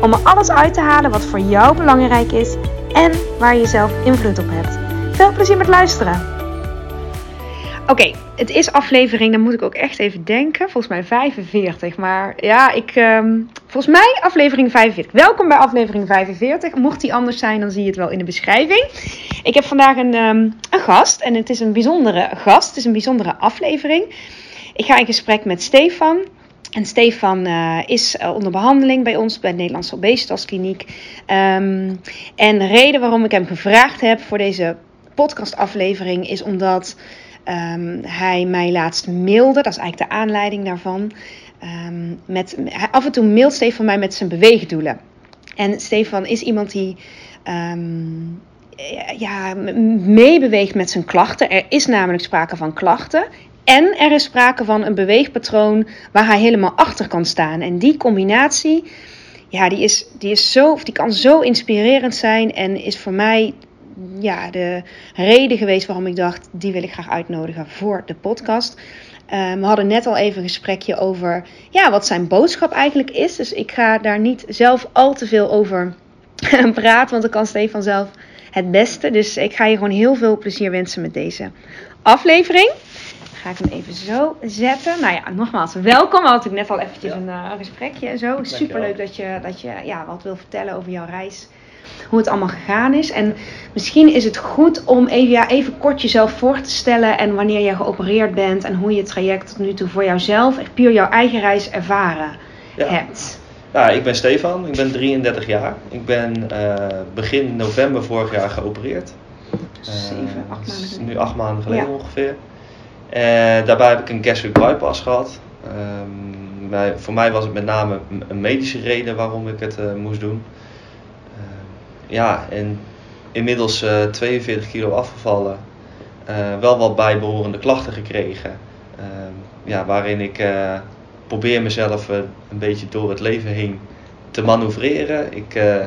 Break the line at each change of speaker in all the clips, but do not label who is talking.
om er alles uit te halen wat voor jou belangrijk is en waar je zelf invloed op hebt. Veel plezier met luisteren! Oké, het is aflevering, dan moet ik ook echt even denken. Volgens mij 45, maar ja, ik... ehm, volgens mij aflevering 45. Welkom bij aflevering 45. Mocht die anders zijn, dan zie je het wel in de beschrijving. Ik heb vandaag een, ehm, een gast en het is een bijzondere gast. Het is een bijzondere aflevering. Ik ga in gesprek met Stefan. En Stefan eh, is eh, onder behandeling bij ons bij de Nederlandse Obesitaskliniek. Ehm, en de reden waarom ik hem gevraagd heb voor deze podcastaflevering is omdat ehm, hij mij laatst mailde. Dat is eigenlijk de aanleiding daarvan. Ehm, met, af en toe mailt Stefan mij met zijn beweegdoelen. En Stefan is iemand die ja, meebeweegt met zijn klachten. Er is namelijk sprake van klachten. En er is sprake van een beweegpatroon waar hij helemaal achter kan staan. En die combinatie, ja, die, is, die, is zo, die kan zo inspirerend zijn. En is voor mij ja, de reden geweest waarom ik dacht, die wil ik graag uitnodigen voor de podcast. Eh, we hadden net al even een gesprekje over ja, wat zijn boodschap eigenlijk is. Dus ik ga daar niet zelf al te veel over praten, want dan kan Stefan zelf het beste. Dus ik ga je gewoon heel veel plezier wensen met deze aflevering. Ga ik hem even zo zetten. Nou ja, nogmaals, welkom. We hadden net al eventjes
Ja.
een eh, gesprekje en zo. Super leuk dat je, dat je ja, wat wil vertellen over jouw reis. Hoe het allemaal gegaan is. En misschien is het goed om even, ja, even kort jezelf voor te stellen. En wanneer je geopereerd bent. En hoe je het traject tot nu toe voor jouzelf, echt puur jouw eigen reis ervaren
Ja.
hebt.
Ja, ik ben Stefan, ik ben 33 jaar. Ik ben eh, begin november vorig jaar geopereerd. Eh,
Zeven, acht maanden geleden.
Nu acht maanden geleden
Ja.
ongeveer. Eh, daarbij heb ik een gastric bypass gehad. Ehm, voor mij was het met name een- medische reden waarom ik het eh, moest doen. Ehm, ja, en inmiddels eh 42 kilo afgevallen. Eh, wel wat bijbehorende klachten gekregen. Ehm, ja, waarin ik eh, probeer mezelf eh, een beetje door het leven heen te manoeuvreren. Ik eh,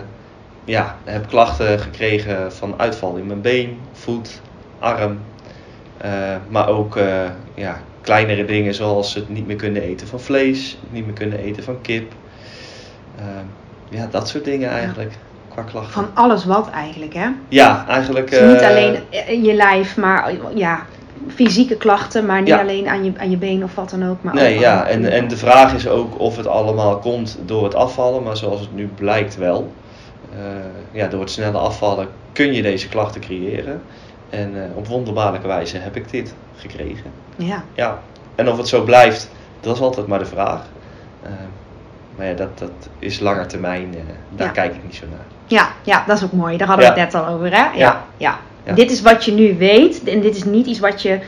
ja, heb klachten gekregen van uitval in mijn been, voet, arm. Eh, maar ook eh, ja, kleinere dingen zoals het niet meer kunnen eten van vlees, niet meer kunnen eten van kip. Ehm, ja, dat soort dingen eigenlijk qua klachten.
Van alles wat eigenlijk, hè?
Ja, eigenlijk.
Dus niet
eh,
alleen in je lijf, maar ja, fysieke klachten, maar niet
Ja.
alleen aan je, aan je been of wat dan ook. Maar
Nee,
ook
ja, en, en de vraag is ook of het allemaal komt door het afvallen, maar zoals het nu blijkt wel. Eh, ja, door het snelle afvallen kun je deze klachten creëren. En eh, op wonderbaarlijke wijze heb ik dit gekregen.
Ja,
Ja, en of het zo blijft, dat is altijd maar de vraag. Eh, maar ja, dat, dat is langer termijn, eh, daar
Ja.
kijk ik niet zo naar.
ja, ja, dat is ook mooi. Daar hadden we het net al over, hè? Ja,
Ja.
Dit is wat je nu weet en dit is niet iets wat je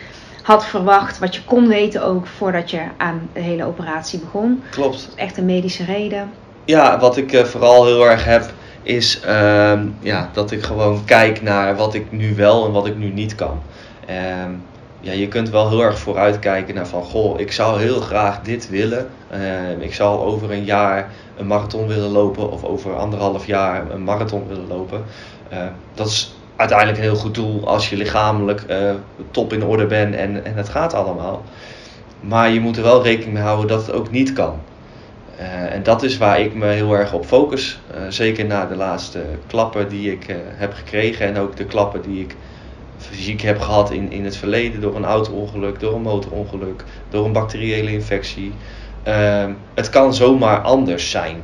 had verwacht, wat je kon weten ook voordat je aan de hele operatie begon.
Klopt.
Echt een medische reden.
Ja, wat ik vooral heel erg heb, is ehm, ja, dat ik gewoon kijk naar wat ik nu wel en wat ik nu niet kan. Ehm, ja, je kunt wel heel erg vooruitkijken naar van, goh, ik zou heel graag dit willen. Ehm, ik zou over een jaar een marathon willen lopen of over anderhalf jaar een marathon willen lopen. Dat is uiteindelijk een heel goed doel als je lichamelijk eh, top in orde bent en, en het gaat allemaal. Maar je moet er wel rekening mee houden dat het ook niet kan. Eh, en dat is waar ik me heel erg op focus. Eh, zeker na de laatste klappen die ik eh, heb gekregen en ook de klappen die ik fysiek heb gehad in, in het verleden door een auto-ongeluk, door een motorongeluk, door een bacteriële infectie. Ehm, het kan zomaar anders zijn.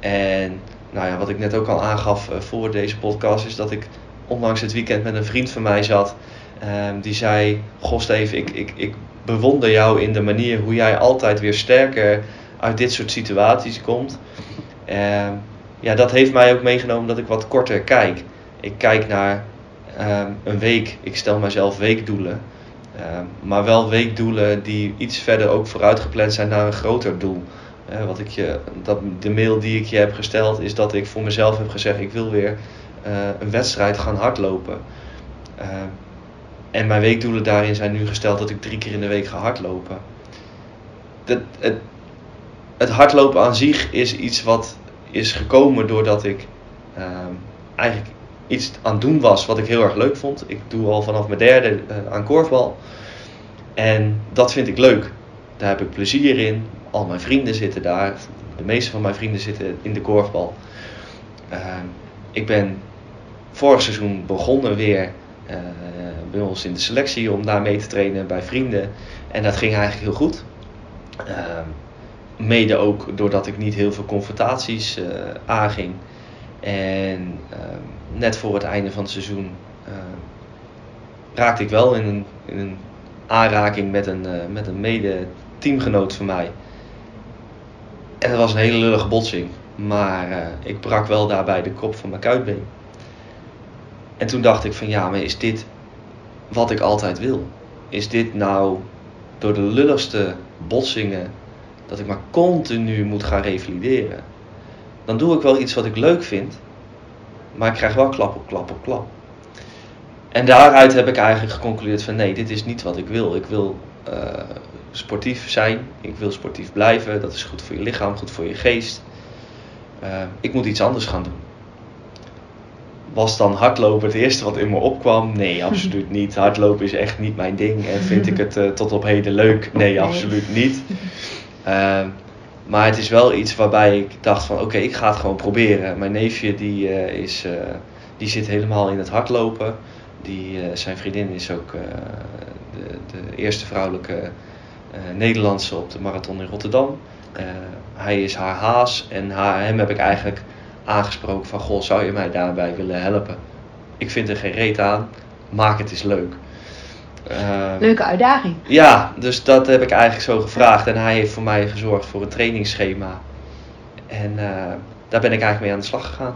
En nou ja, wat ik net ook al aangaf voor deze podcast is dat ik onlangs het weekend met een vriend van mij zat. ehm, die zei: Goh, Steve, ik, ik, ik bewonder jou in de manier hoe jij altijd weer sterker uit dit soort situaties komt. Ehm, ja, dat heeft mij ook meegenomen dat ik wat korter kijk. Ik kijk naar ehm, een week. Ik stel mezelf weekdoelen. Ehm, maar wel weekdoelen die iets verder ook vooruit gepland zijn naar een groter doel. Eh, wat ik je, dat, de mail die ik je heb gesteld is dat ik voor mezelf heb gezegd: ik wil weer een wedstrijd gaan hardlopen. en mijn weekdoelen daarin zijn nu gesteld dat ik drie keer in de week ga hardlopen. Het, het hardlopen aan zich is iets wat is gekomen doordat ik ehm, eigenlijk iets aan het doen was wat ik heel erg leuk vond. Ik doe al vanaf mijn derde uh, aan korfbal. En dat vind ik leuk. Daar heb ik plezier in. Al mijn vrienden zitten daar. De meeste van mijn vrienden zitten in de korfbal. Ehm, ik ben vorig seizoen begonnen weer uh, bij ons in de selectie om daar mee te trainen bij vrienden. En dat ging eigenlijk heel goed. Ehm, mede ook doordat ik niet heel veel confrontaties uh, aanging. En ehm, net voor het einde van het seizoen uh, raakte ik wel in een, in een aanraking met een, uh, met een mede-teamgenoot van mij. En dat was een hele lullige botsing. Maar uh, ik brak wel daarbij de kop van mijn kuitbeen. En toen dacht ik van ja, maar is dit wat ik altijd wil? Is dit nou door de lulligste botsingen dat ik maar continu moet gaan revalideren? Dan doe ik wel iets wat ik leuk vind, maar ik krijg wel klap op klap op klap. En daaruit heb ik eigenlijk geconcludeerd van nee, dit is niet wat ik wil. Ik wil uh, sportief zijn, ik wil sportief blijven. Dat is goed voor je lichaam, goed voor je geest. Uh, ik moet iets anders gaan doen. Was dan hardlopen het eerste wat in me opkwam? Nee, absoluut niet. Hardlopen is echt niet mijn ding. En vind ik het uh, tot op heden leuk? Nee, absoluut niet. Maar het is wel iets waarbij ik dacht van oké, ik ga het gewoon proberen. Mijn neefje die, uh, is, uh, die zit helemaal in het hardlopen. Die, uh, zijn vriendin is ook de, de, eerste vrouwelijke Nederlandse op de marathon in Rotterdam. hij is haar haas en haar, hem heb ik eigenlijk aangesproken van goh, zou je mij daarbij willen helpen? Ik vind er geen reet aan, maak het eens leuk.
Ehm, Leuke uitdaging.
Ja, dus dat heb ik eigenlijk zo gevraagd. En hij heeft voor mij gezorgd voor een trainingsschema. En uh, daar ben ik eigenlijk mee aan de slag gegaan.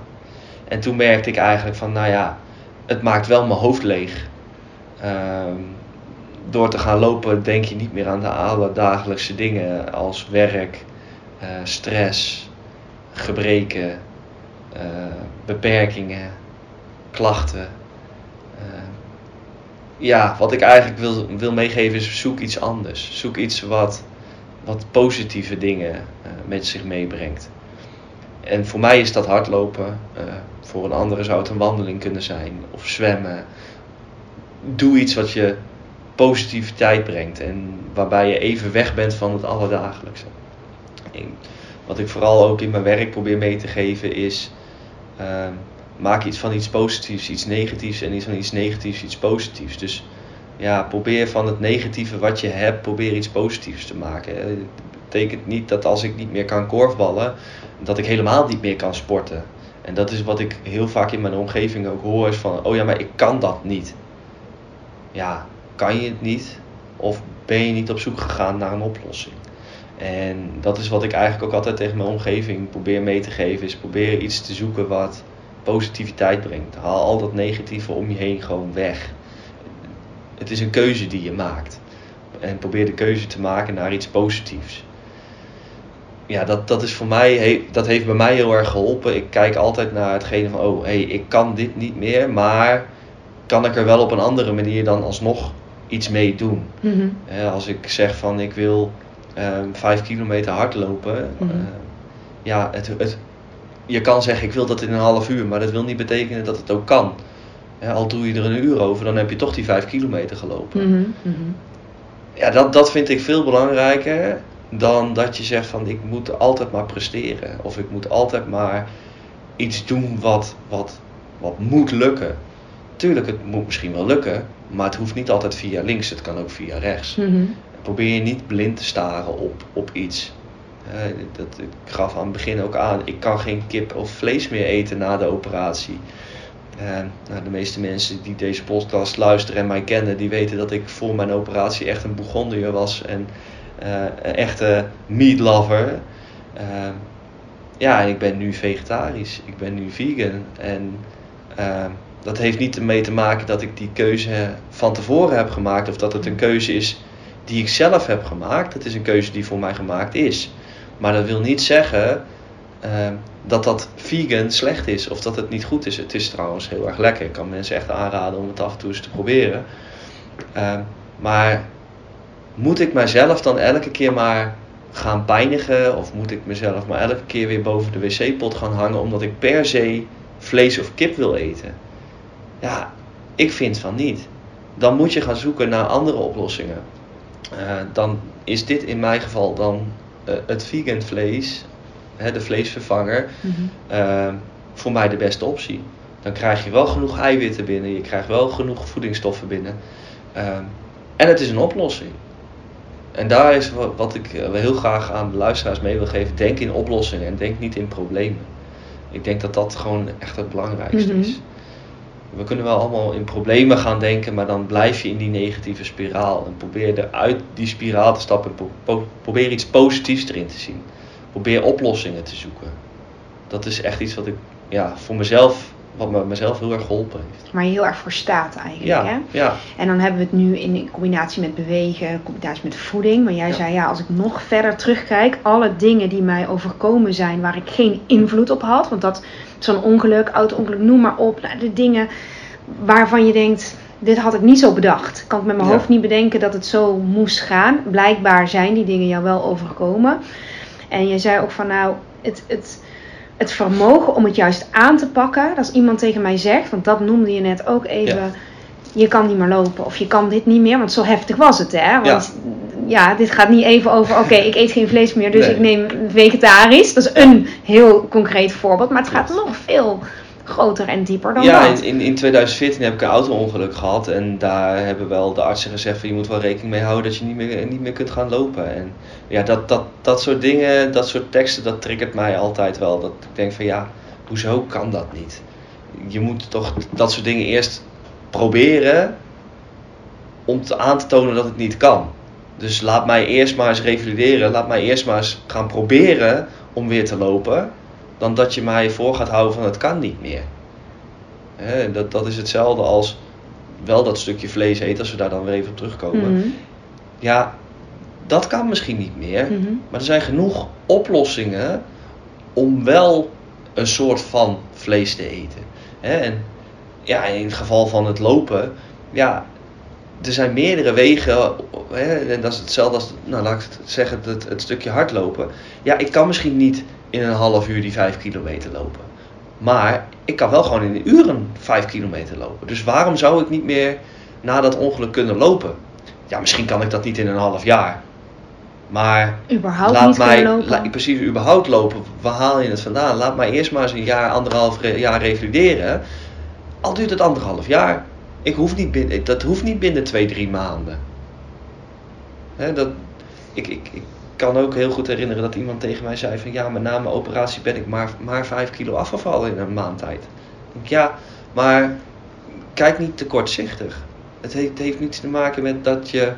En toen merkte ik eigenlijk van, nou ja, het maakt wel mijn hoofd leeg. Uh, door te gaan lopen denk je niet meer aan de alledagelijkse dingen als werk, uh, stress, gebreken, uh, beperkingen, klachten ja, wat ik eigenlijk wil, wil meegeven is zoek iets anders. Zoek iets wat, wat positieve dingen uh, met zich meebrengt. En voor mij is dat hardlopen. Uh, voor een andere zou het een wandeling kunnen zijn. Of zwemmen. Doe iets wat je positiviteit brengt. En waarbij je even weg bent van het alledagelijkse. En wat ik vooral ook in mijn werk probeer mee te geven is... Uh, maak iets van iets positiefs, iets negatiefs en iets van iets negatiefs, iets positiefs. Dus ja, probeer van het negatieve wat je hebt, probeer iets positiefs te maken. Het betekent niet dat als ik niet meer kan korfballen, dat ik helemaal niet meer kan sporten. En dat is wat ik heel vaak in mijn omgeving ook hoor, is van, oh ja, maar ik kan dat niet. Ja, kan je het niet? Of ben je niet op zoek gegaan naar een oplossing? En dat is wat ik eigenlijk ook altijd tegen mijn omgeving probeer mee te geven, is probeer iets te zoeken wat positiviteit brengt. Haal al dat negatieve om je heen gewoon weg. Het is een keuze die je maakt. En probeer de keuze te maken naar iets positiefs. Ja, dat, dat is voor mij, dat heeft bij mij heel erg geholpen. Ik kijk altijd naar hetgene van, oh, hey, ik kan dit niet meer, maar kan ik er wel op een andere manier dan alsnog iets mee doen? Mhm. als ik zeg van, ik wil um, vijf kilometer hardlopen, mm ja, het, het, je kan zeggen ik wil dat in een half uur, maar dat wil niet betekenen dat het ook kan. al doe je er een uur over, dan heb je toch die vijf kilometer gelopen. Mhm, mhm. Ja, dat, dat vind ik veel belangrijker dan dat je zegt van ik moet altijd maar presteren. Of ik moet altijd maar iets doen wat, wat, wat moet lukken. Tuurlijk, het moet misschien wel lukken, maar het hoeft niet altijd via links, het kan ook via rechts. Mhm. Probeer je niet blind te staren op, op iets. Uh, dat, ik gaf aan het begin ook aan, ik kan geen kip of vlees meer eten na de operatie. Uh, nou, de meeste mensen die deze podcast luisteren en mij kennen, die weten dat ik voor mijn operatie echt een Bourgondier was en uh, een echte meat lover. Ja, en ik ben nu vegetarisch, ik ben nu vegan. En dat heeft niet ermee te maken dat ik die keuze van tevoren heb gemaakt of dat het een keuze is die ik zelf heb gemaakt. Het is een keuze die voor mij gemaakt is. Maar dat wil niet zeggen uh, dat dat vegan slecht is of dat het niet goed is. Het is trouwens heel erg lekker. Ik kan mensen echt aanraden om het af en toe eens te proberen. Ehm, maar moet ik mijzelf dan elke keer maar gaan pijnigen? Of moet ik mezelf maar elke keer weer boven de wc-pot gaan hangen omdat ik per se vlees of kip wil eten? Ja, ik vind van niet. Dan moet je gaan zoeken naar andere oplossingen. Eh, dan is dit in mijn geval dan het vegan vlees, hè, de vleesvervanger, eh, voor mij de beste optie. Dan krijg je wel genoeg eiwitten binnen, je krijgt wel genoeg voedingsstoffen binnen. Ehm, en het is een oplossing. En daar is wa- wat ik eh, heel graag aan de luisteraars mee wil geven. Denk in oplossingen en denk niet in problemen. Ik denk dat dat gewoon echt het belangrijkste
Mhm.
is. We kunnen wel allemaal in problemen gaan denken, maar dan blijf je in die negatieve spiraal. En probeer er uit die spiraal te stappen. en pro- pro- probeer iets positiefs erin te zien. Probeer oplossingen te zoeken. Dat is echt iets wat ik ja, voor mezelf, wat me, mezelf heel erg geholpen heeft.
Waar je heel erg voor staat eigenlijk. Hè?
Ja, ja,
En dan hebben we het nu in combinatie met bewegen, in combinatie met voeding. Maar jij
Ja.
zei ja, als ik nog verder terugkijk, alle dingen die mij overkomen zijn waar ik geen invloed op had. Want dat zo'n ongeluk, auto-ongeluk, noem maar op. Nou, de dingen waarvan je denkt, dit had ik niet zo bedacht. Kan ik met mijn
Ja.
hoofd niet bedenken dat het zo moest gaan. Blijkbaar zijn die dingen jou wel overkomen. En je zei ook van nou, het, het, het vermogen om het juist aan te pakken. Als iemand tegen mij zegt, want dat noemde je net ook even.
Ja.
Je kan niet meer lopen of je kan dit niet meer, want zo heftig was het hè. Want ja, dit gaat niet even over, oké, ik eet geen vlees meer, dus
Nee.
ik neem vegetarisch. Dat is een heel concreet voorbeeld, maar het gaat nog veel groter en dieper dan
ja
dat.
in, in, in 2014 heb ik een auto-ongeluk gehad. En daar hebben wel de artsen gezegd van je moet wel rekening mee houden dat je niet meer, niet meer kunt gaan lopen. En ja, dat, dat, dat soort dingen, dat soort teksten, dat triggert mij altijd wel. Dat ik denk van ja, hoezo kan dat niet? Je moet toch dat soort dingen eerst proberen om te, aan te tonen dat het niet kan. Dus laat mij eerst maar eens revalideren. Laat mij eerst maar eens gaan proberen om weer te lopen. Dan dat je mij voor gaat houden van het kan niet meer. Hè, dat, dat is hetzelfde als wel dat stukje vlees eten, als we daar dan weer even op terugkomen.
Mhm,
Ja, dat kan misschien niet meer.
mhm.
Maar er zijn genoeg oplossingen om wel een soort van vlees te eten. Hè? En ja, in het geval van het lopen, ja, er zijn meerdere wegen. Hè? En dat is hetzelfde als, nou laat ik het zeggen, het, het stukje hardlopen. Ja, ik kan misschien niet in een half uur die vijf kilometer lopen. Maar ik kan wel gewoon in een uur een vijf kilometer lopen. Dus waarom zou ik niet meer na dat ongeluk kunnen lopen? Ja, misschien kan ik dat niet in een half jaar. Maar
Überhaupt
laat mij,
lopen.
la- precies, überhaupt lopen. Waar haal je het vandaan? Laat mij eerst maar eens een jaar, anderhalf re- jaar revalideren. Al duurt het anderhalf jaar. Ik hoef niet binnen, dat hoeft niet binnen twee, drie maanden. Dat, ik, ik, ik kan ook heel goed herinneren dat iemand tegen mij zei van... Ja, maar na mijn operatie ben ik maar, maar vijf kilo afgevallen in een maand tijd. Denk, ja, maar kijk niet te kortzichtig. Het heeft, het heeft niets te maken met dat je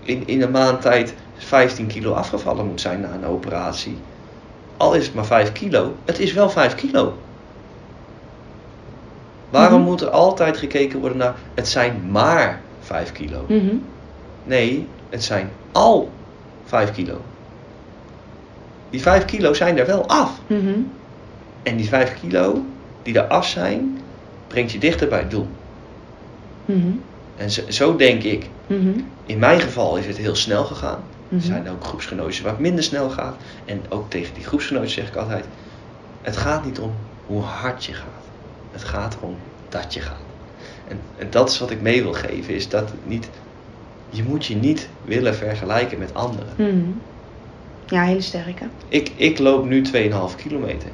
in, in een maand tijd 15 kilo afgevallen moet zijn na een operatie. Al is het maar 5 kilo, het is wel 5 kilo. Waarom
Mhm.
moet er altijd gekeken worden naar het zijn maar 5 kilo?
Mhm.
Nee, het zijn al 5 kilo. Die 5 kilo zijn er wel af.
Mhm.
En die 5 kilo die er af zijn, brengt je dichter bij het doel.
Mhm.
En zo, zo denk ik.
Mhm.
In mijn geval is het heel snel gegaan. Er zijn ook groepsgenootjes waar het minder snel gaat. En ook tegen die groepsgenootjes zeg ik altijd: Het gaat niet om hoe hard je gaat. Het gaat erom dat je gaat. En, en dat is wat ik mee wil geven: is dat het niet, je moet je niet willen vergelijken met anderen.
Mhm. Ja, hele sterke.
Ik, ik loop nu 2,5 kilometer.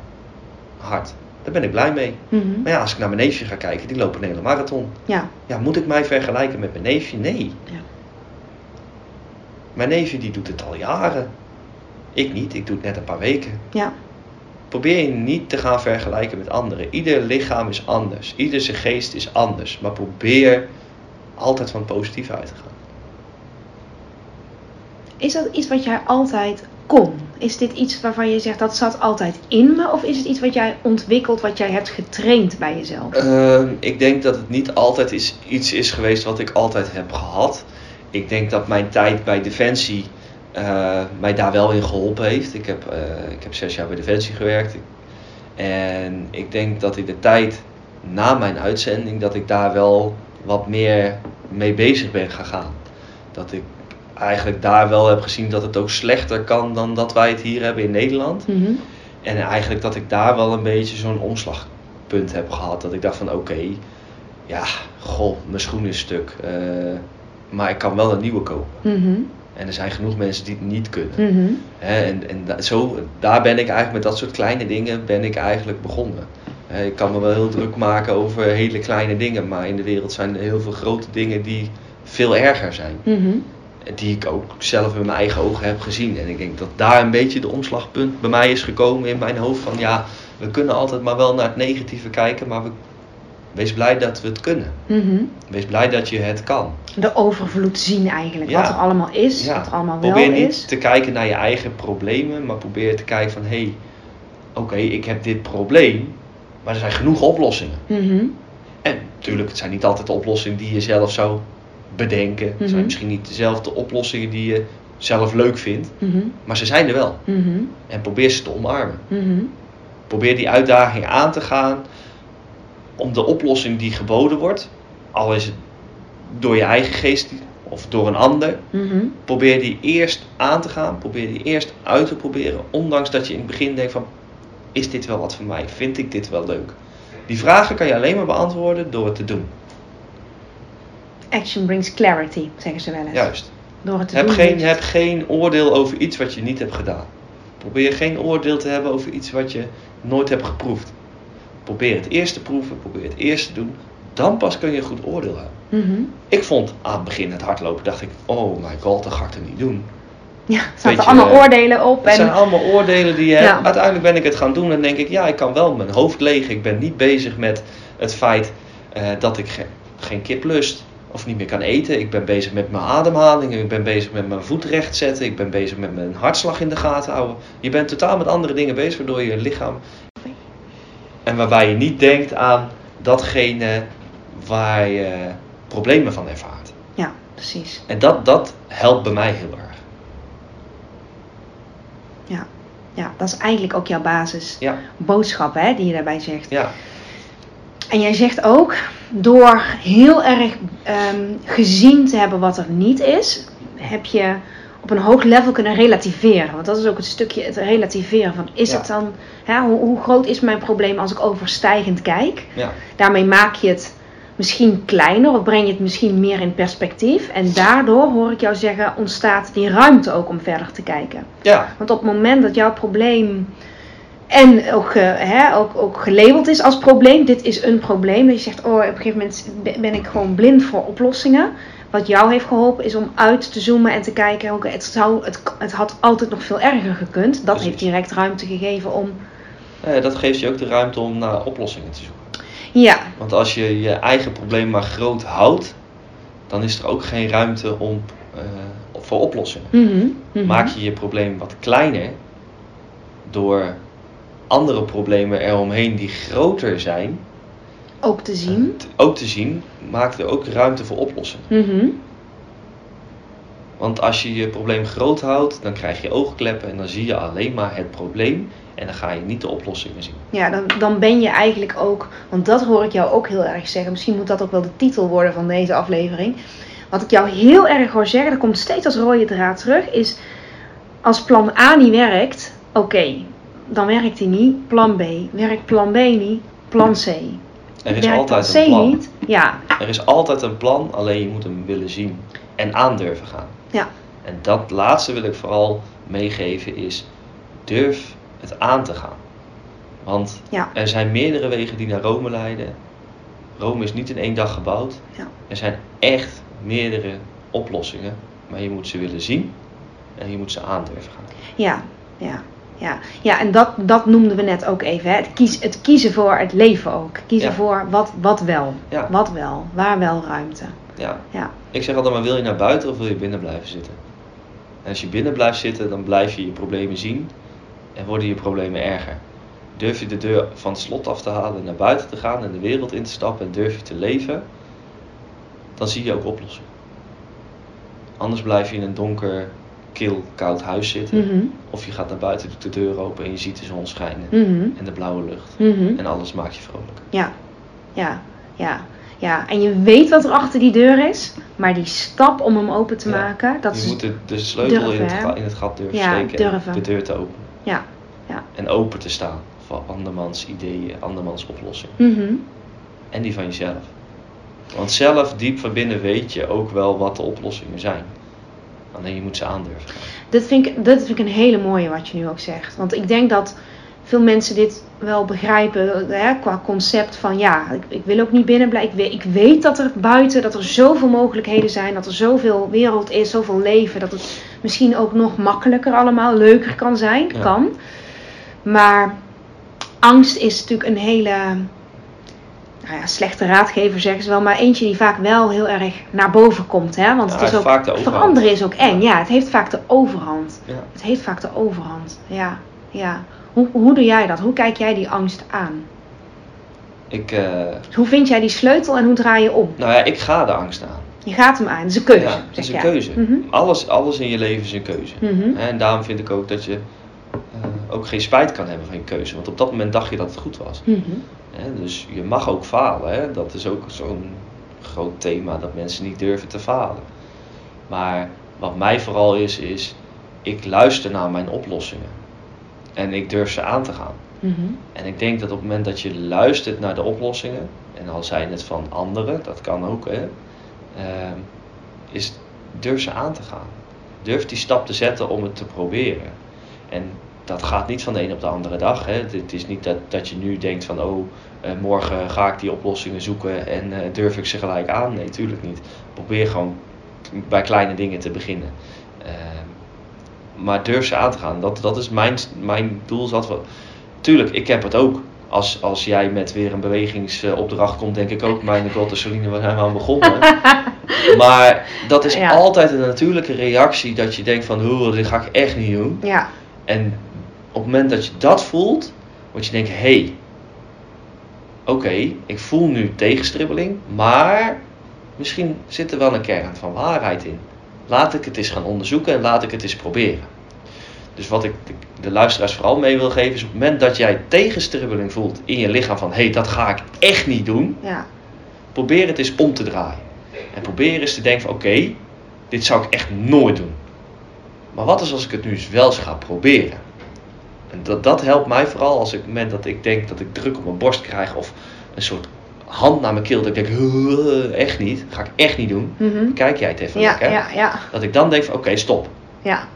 Hard. Daar ben ik blij mee.
Mhm.
Maar ja, als ik naar mijn neefje ga kijken, die loopt een hele marathon.
Ja.
Ja, moet ik mij vergelijken met mijn neefje? Nee.
Ja.
Mijn neefje die doet het al jaren. Ik niet, ik doe het net een paar weken.
Ja.
Probeer je niet te gaan vergelijken met anderen. Ieder lichaam is anders. Ieder zijn geest is anders. Maar probeer altijd van het positieve uit te gaan.
Is dat iets wat jij altijd kon? Is dit iets waarvan je zegt dat zat altijd in me? Of is het iets wat jij ontwikkelt, wat jij hebt getraind bij jezelf?
Ehm, ik denk dat het niet altijd is, iets is geweest wat ik altijd heb gehad. Ik denk dat mijn tijd bij Defensie eh, mij daar wel in geholpen heeft. Ik heb, eh, ik heb zes jaar bij Defensie gewerkt. En ik denk dat in de tijd na mijn uitzending, dat ik daar wel wat meer mee bezig ben gegaan. Dat ik eigenlijk daar wel heb gezien dat het ook slechter kan dan dat wij het hier hebben in Nederland.
Mhm.
En eigenlijk dat ik daar wel een beetje zo'n omslagpunt heb gehad. Dat ik dacht van oké, ja, goh, mijn schoen is stuk. eh, maar ik kan wel een nieuwe kopen.
Mhm.
En er zijn genoeg mensen die het niet kunnen.
Mhm.
En en da- zo, daar ben ik eigenlijk met dat soort kleine dingen ben ik eigenlijk begonnen. Ik kan me wel heel druk maken over hele kleine dingen, maar in de wereld zijn er heel veel grote dingen die veel erger zijn.
Mhm.
Die ik ook zelf met mijn eigen ogen heb gezien. En ik denk dat daar een beetje de omslagpunt bij mij is gekomen in mijn hoofd van ja, we kunnen altijd maar wel naar het negatieve kijken, maar we, wees blij dat we het kunnen.
Mhm.
Wees blij dat je het kan.
De overvloed zien eigenlijk.
Ja.
Wat er allemaal is,
Ja.
wat er allemaal wel
Probeer niet
is.
te kijken naar je eigen problemen, maar probeer te kijken van hé, hey, oké, ik heb dit probleem, maar er zijn genoeg oplossingen.
Mhm.
En natuurlijk, het zijn niet altijd de oplossingen die je zelf zou bedenken. Het
Mhm.
zijn misschien niet dezelfde oplossingen die je zelf leuk vindt,
Mhm.
maar ze zijn er wel.
Mhm.
En probeer ze te omarmen. Probeer die uitdaging aan te gaan om de oplossing die geboden wordt, al is het door je eigen geest of door een ander, probeer die eerst aan te gaan, probeer die eerst uit te proberen, ondanks dat je in het begin denkt van, is dit wel wat voor mij? Vind ik dit wel leuk? Die vragen kan je alleen maar beantwoorden door het te doen.
Action brings clarity, zeggen ze wel eens.
Juist.
Door het te
Heb
doen.
geen, heb geen oordeel over iets wat je niet hebt gedaan. Probeer geen oordeel te hebben over iets wat je nooit hebt geproefd. Probeer het eerst te proeven, probeer het eerst te doen. Dan pas kun je een goed oordeel hebben.
Mhm.
Ik vond aan het begin het hardlopen, dacht ik, oh my god, dat ga ik er niet doen.
Ja, er
Weet
zaten allemaal oordelen op.
Het zijn allemaal oordelen die je hebt. Uiteindelijk ben ik het gaan doen en denk ik, ja, ik kan wel mijn hoofd leeg. Ik ben niet bezig met het feit eh, dat ik ge- geen kip lust of niet meer kan eten. Ik ben bezig met mijn ademhaling. Ik ben bezig met mijn voet recht zetten. Ik ben bezig met mijn hartslag in de gaten houden. Je bent totaal met andere dingen bezig, waardoor je lichaam... En waarbij je niet denkt aan datgene waar je problemen van ervaart.
ja, precies.
En dat, dat helpt bij mij heel erg.
Ja. ja, dat is eigenlijk ook jouw basis.
Ja,
Boodschap hè, die je daarbij zegt.
ja,
En jij zegt ook, door heel erg ehm, gezien te hebben wat er niet is, heb je op een hoog level kunnen relativeren. Want dat is ook het stukje het relativeren van, is
Ja.
het dan, hè, hoe, hoe groot is mijn probleem als ik overstijgend kijk?
ja.
Daarmee maak je het misschien kleiner of breng je het misschien meer in perspectief. En daardoor, hoor ik jou zeggen, ontstaat die ruimte ook om verder te kijken.
Ja,
Want op het moment dat jouw probleem en ook, ge- hè, ook, ook gelabeld is als probleem, dit is een probleem, dat je zegt, oh, op een gegeven moment be- ben ik gewoon blind voor oplossingen. Wat jou heeft geholpen is om uit te zoomen en te kijken, oké, het, zou, het, het had altijd nog veel erger gekund. Dat
Precies.
heeft direct ruimte gegeven om,
Eh, dat geeft je ook de ruimte om naar oplossingen te zoeken.
ja,
Want als je je eigen probleem maar groot houdt, dan is er ook geen ruimte om, eh, voor oplossingen.
mhm, mhm.
Maak je je probleem wat kleiner door andere problemen eromheen die groter zijn,
ook te zien.
ook te zien, maakt er ook ruimte voor oplossingen.
Mhm.
Want als je je probleem groot houdt, dan krijg je oogkleppen en dan zie je alleen maar het probleem en dan ga je niet de oplossingen zien.
Ja, dan, dan ben je eigenlijk ook, want dat hoor ik jou ook heel erg zeggen. Misschien moet dat ook wel de titel worden van deze aflevering. Wat ik jou heel erg hoor zeggen, dat komt steeds als rode draad terug, is als plan A niet werkt, oké, dan werkt die niet. Plan B, werkt plan B niet, plan C.
Er is
werkt
altijd
plan
een
C
plan.
niet, ja,
Er is altijd een plan, alleen je moet hem willen zien en aandurven gaan.
ja,
En dat laatste wil ik vooral meegeven is durf het aan te gaan. Want
Ja.
er zijn meerdere wegen die naar Rome leiden. Rome is niet in één dag gebouwd.
Ja.
Er zijn echt meerdere oplossingen, maar je moet ze willen zien en je moet ze aandurven gaan.
ja, ja. Ja, ja en dat, dat noemden we net ook even. Hè. Het, kies, het kiezen voor het leven ook. Kiezen
Ja.
voor wat, wat wel.
Ja.
Wat wel. Waar wel ruimte.
Ja.
Ja.
Ik zeg altijd maar wil je naar buiten of wil je binnen blijven zitten? En als je binnen blijft zitten, dan blijf je je problemen zien en worden je problemen erger. Durf je de deur van het slot af te halen, naar buiten te gaan en de wereld in te stappen en durf je te leven, dan zie je ook oplossingen. Anders blijf je in een donker kil, koud huis zitten.
Mhm.
Of je gaat naar buiten, doet de deur open en je ziet de zon schijnen.
Mhm.
En de blauwe lucht.
Mhm.
En alles maakt je vrolijk.
Ja, ja, ja. Ja, en je weet wat er achter die deur is, maar die stap om hem open te
Ja.
maken, dat
je
is.
moet de, de sleutel
durven,
in, het
hè?
ga- in het gat durven
Ja,
steken
durven.
en de deur te openen.
Ja, ja.
En open te staan voor andermans ideeën, andermans oplossingen. En die van jezelf. Want zelf, diep van binnen, weet je ook wel wat de oplossingen zijn. Alleen je moet ze aandurven.
Dat vind, ik, dat vind ik een hele mooie wat je nu ook zegt. Want ik denk dat veel mensen dit wel begrijpen hè, qua concept van ja, ik, ik wil ook niet binnen blijven. Ik weet, ik weet dat er buiten, dat er zoveel mogelijkheden zijn, dat er zoveel wereld is, zoveel leven, dat het misschien ook nog makkelijker allemaal, leuker kan zijn,
Ja.
kan. Maar angst is natuurlijk een hele nou ja, slechte raadgever, zeggen ze wel, maar eentje die vaak wel heel erg naar boven komt. Hè? Want
Ja,
het is ook,
vaak
veranderen is ook eng. Ja, het heeft vaak de overhand.
Ja.
Het heeft vaak de overhand. Ja, ja. Hoe, hoe doe jij dat? Hoe kijk jij die angst aan?
Ik, eh,
Hoe vind jij die sleutel en hoe draai je om?
nou ja, ik ga de angst aan.
Je gaat hem aan. Het is een keuze.
Ja, het is een keuze.
Mhm.
Alles, alles in je leven is een keuze.
Mhm.
En daarom vind ik ook dat je eh, ook geen spijt kan hebben van je keuze. Want op dat moment dacht je dat het goed was.
Mhm.
Hè, dus je mag ook falen. Hè? Dat is ook zo'n groot thema dat mensen niet durven te falen. Maar wat mij vooral is, is ik luister naar mijn oplossingen. En ik durf ze aan te gaan.
Mhm.
En ik denk dat op het moment dat je luistert naar de oplossingen, en al zijn het van anderen, dat kan ook, hè, ehm, is durf ze aan te gaan. Durf die stap te zetten om het te proberen. En dat gaat niet van de een op de andere dag. Hè. Het is niet dat, dat je nu denkt van, oh, morgen ga ik die oplossingen zoeken en eh, durf ik ze gelijk aan. Nee, tuurlijk niet. Probeer gewoon bij kleine dingen te beginnen. Ehm, maar durf ze aan te gaan. Dat, dat is mijn, mijn doel. Zat wel. Tuurlijk, ik heb het ook. Als, als jij met weer een bewegingsopdracht komt, denk ik ook, mijn god, de Celine, waar zijn we aan begonnen? maar dat is
Ja.
altijd een natuurlijke reactie dat je denkt van, "Oeh, dit ga ik echt niet doen.
Ja.
En op het moment dat je dat voelt, word je denkt, hé, hey, oké, ik voel nu tegenstribbeling, maar misschien zit er wel een kern van waarheid in. Laat ik het eens gaan onderzoeken en laat ik het eens proberen. Dus wat ik de, luisteraars vooral mee wil geven is op het moment dat jij tegenstribbeling voelt in je lichaam van hé, hey, dat ga ik echt niet doen,
Ja.
probeer het eens om te draaien. En probeer eens te denken van oké, dit zou ik echt nooit doen. Maar wat is als ik het nu eens wel eens ga proberen? En dat, dat helpt mij vooral als ik op het moment dat ik denk dat ik druk op mijn borst krijg of een soort hand naar mijn keel, dat ik denk, "Huh, echt niet, ga ik echt niet doen.
Mhm.
Kijk jij het even
Ja,
lekker.
ja, ja,
Dat ik dan denk van oké, stop.
ja,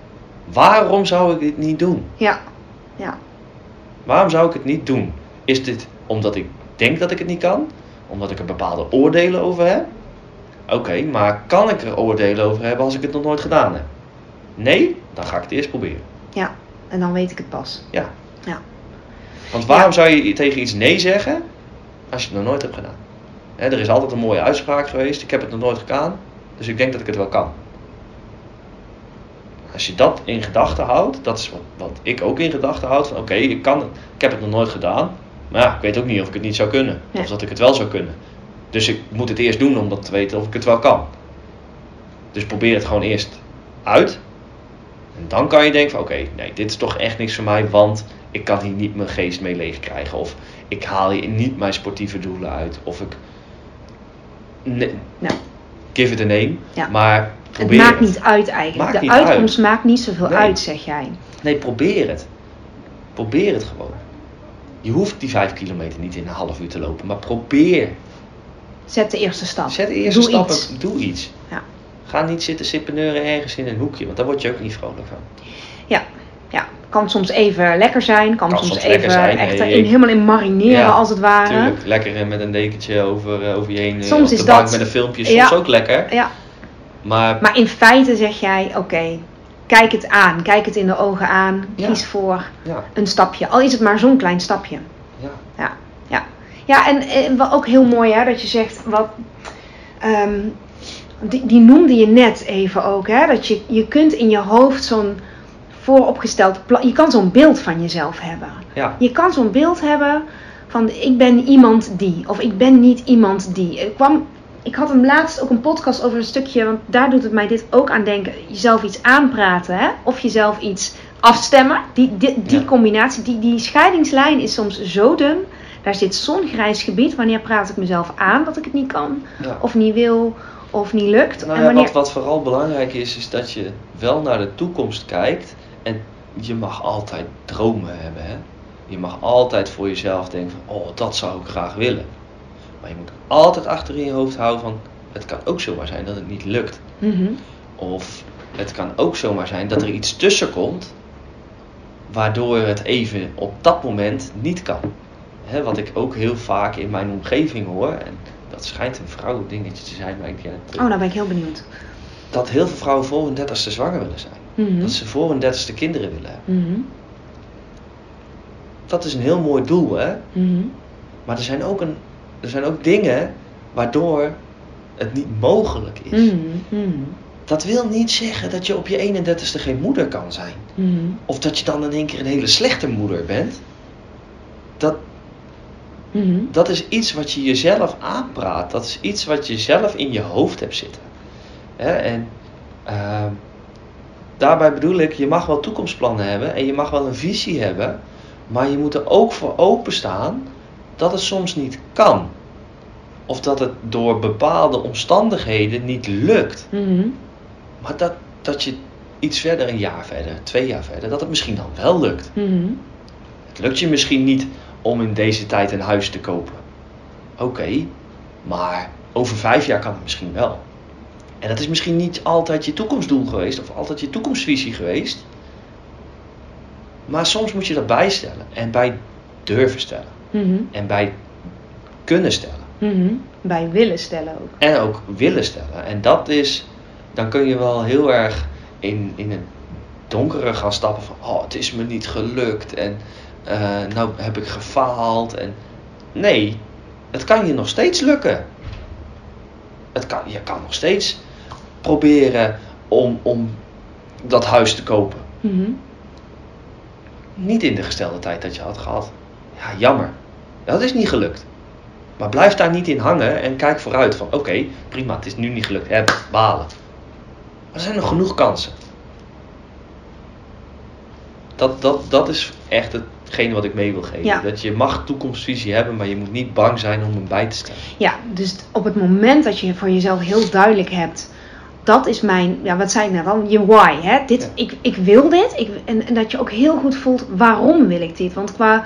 Waarom zou ik dit niet doen?
ja, ja.
Waarom zou ik het niet doen? Is dit omdat ik denk dat ik het niet kan? Omdat ik er bepaalde oordelen over heb? Oké, maar kan ik er oordelen over hebben als ik het nog nooit gedaan heb? Nee? Dan ga ik het eerst proberen.
ja. En dan weet ik het pas.
Ja.
Ja.
Want waarom
Ja.
zou je tegen iets nee zeggen als je het nog nooit hebt gedaan? Hè, er is altijd een mooie uitspraak geweest. Ik heb het nog nooit gedaan, dus ik denk dat ik het wel kan. Als je dat in gedachten houdt, dat is wat, wat ik ook in gedachten houd. Van oké, ik kan het, ik heb het nog nooit gedaan. Maar ja, ik weet ook niet of ik het niet zou kunnen.
Nee.
Of dat ik het wel zou kunnen. Dus ik moet het eerst doen om dat te weten of ik het wel kan. Dus probeer het gewoon eerst uit. En dan kan je denken van oké, nee, dit is toch echt niks voor mij, want ik kan hier niet mijn geest mee leeg krijgen. Of ik haal hier niet mijn sportieve doelen uit. Of ik... Nee,
Nou,
give it a name.
Ja.
Maar
het
probeer
maakt
het.
niet uit eigenlijk.
Maakt
de uitkomst maakt niet zoveel
Nee.
uit, zeg jij.
Nee, probeer het. Probeer het gewoon. Je hoeft die vijf kilometer niet in een half uur te lopen, maar probeer.
Zet de eerste stap.
Zet de eerste
Doe iets.
doe iets. Ga niet zitten sippeneuren ergens in een hoekje, want daar word je ook niet vrolijk van.
Ja, ja. Kan soms even lekker zijn. Kan,
Kan
soms, even
zijn,
echt
hey,
helemaal in marineren
Ja,
als het ware.
Tuurlijk, lekker eh, met een dekentje over, eh, over je heen. eh,
Soms is
bank
dat-
met een filmpje, soms
Ja.
ook lekker.
Ja,
Maar,
maar in feite zeg jij, oké, kijk het aan. Kijk het in de ogen aan.
Ja.
Kies voor een stapje. Al is het maar zo'n klein stapje.
ja.
Ja, ja. ja en, en wat ook heel mooi hè, dat je zegt, wat, ehm, die, die noemde je net even ook, hè, dat je, je kunt in je hoofd zo'n vooropgesteld plan, je kan zo'n beeld van jezelf hebben.
ja.
Je kan zo'n beeld hebben van ik ben iemand die, of ik ben niet iemand die. Er kwam ik had hem laatst ook een podcast over een stukje, want daar doet het mij dit ook aan denken. Jezelf iets aanpraten, hè? of jezelf iets afstemmen. Die, die, die
Ja.
combinatie, die, die scheidingslijn is soms zo dun. Daar zit zo'n grijs gebied. Wanneer praat ik mezelf aan dat ik het niet kan,
Ja.
of niet wil, of niet lukt.
Nou
en
ja,
wanneer...
wat, wat vooral belangrijk is, is dat je wel naar de toekomst kijkt. En je mag altijd dromen hebben. Hè? Je mag altijd voor jezelf denken van, oh, dat zou ik graag willen. Maar je moet altijd achter in je hoofd houden van, het kan ook zomaar zijn dat het niet lukt.
Mhm.
Of het kan ook zomaar zijn dat er iets tussen komt, waardoor het even op dat moment niet kan. Hè, wat ik ook heel vaak in mijn omgeving hoor, en dat schijnt een vrouwendingetje te zijn, maar ik, ja,
Oh, nou ben ik heel benieuwd.
dat heel veel vrouwen voor hun dertigste zwanger willen zijn.
Mhm.
Dat ze voor hun dertigste kinderen willen hebben.
Mhm.
Dat is een heel mooi doel, hè?
Mhm.
Maar er zijn ook, een, er zijn ook dingen waardoor het niet mogelijk is. Dat wil niet zeggen dat je op je 31ste geen moeder kan zijn. Of dat je dan in één keer een hele slechte moeder bent. Dat,
Mhm.
dat is iets wat je jezelf aanpraat. Dat is iets wat je zelf in je hoofd hebt zitten. Hè? En ehm, daarbij bedoel ik, je mag wel toekomstplannen hebben en je mag wel een visie hebben. Maar je moet er ook voor openstaan dat het soms niet kan. Of dat het door bepaalde omstandigheden niet lukt.
Mhm.
Maar dat, dat je iets verder, een jaar verder, twee jaar verder, dat het misschien dan wel lukt.
Mhm.
Het lukt je misschien niet om in deze tijd een huis te kopen. Oké, maar over vijf jaar kan het misschien wel. En dat is misschien niet altijd je toekomstdoel geweest of altijd je toekomstvisie geweest. Maar soms moet je dat bijstellen en bij durven stellen
Mhm.
en bij kunnen stellen.
Mhm. Bij willen stellen ook.
En ook willen stellen. En dat is, dan kun je wel heel erg in, in het donkere gaan stappen van, oh, het is me niet gelukt en eh, nou heb ik gefaald. En nee, het kan je nog steeds lukken. Het kan, je kan nog steeds proberen om, om dat huis te kopen.
Mhm.
Niet in de gestelde tijd dat je had gehad. Ja, jammer. Dat is niet gelukt. Maar blijf daar niet in hangen en kijk vooruit van oké, prima, het is nu niet gelukt. Heb, balen. Maar er zijn nog genoeg kansen. Dat, dat, dat is echt hetgene wat ik mee wil geven.
Ja.
Dat je mag toekomstvisie hebben, maar je moet niet bang zijn om hem bij te stellen.
Ja, dus op het moment dat je voor jezelf heel duidelijk hebt, dat is mijn, ja, wat zei ik nou dan? Je why, hè? Dit,
Ja.
ik, ik wil dit. Ik, en, en dat je ook heel goed voelt, waarom wil ik dit? Want qua,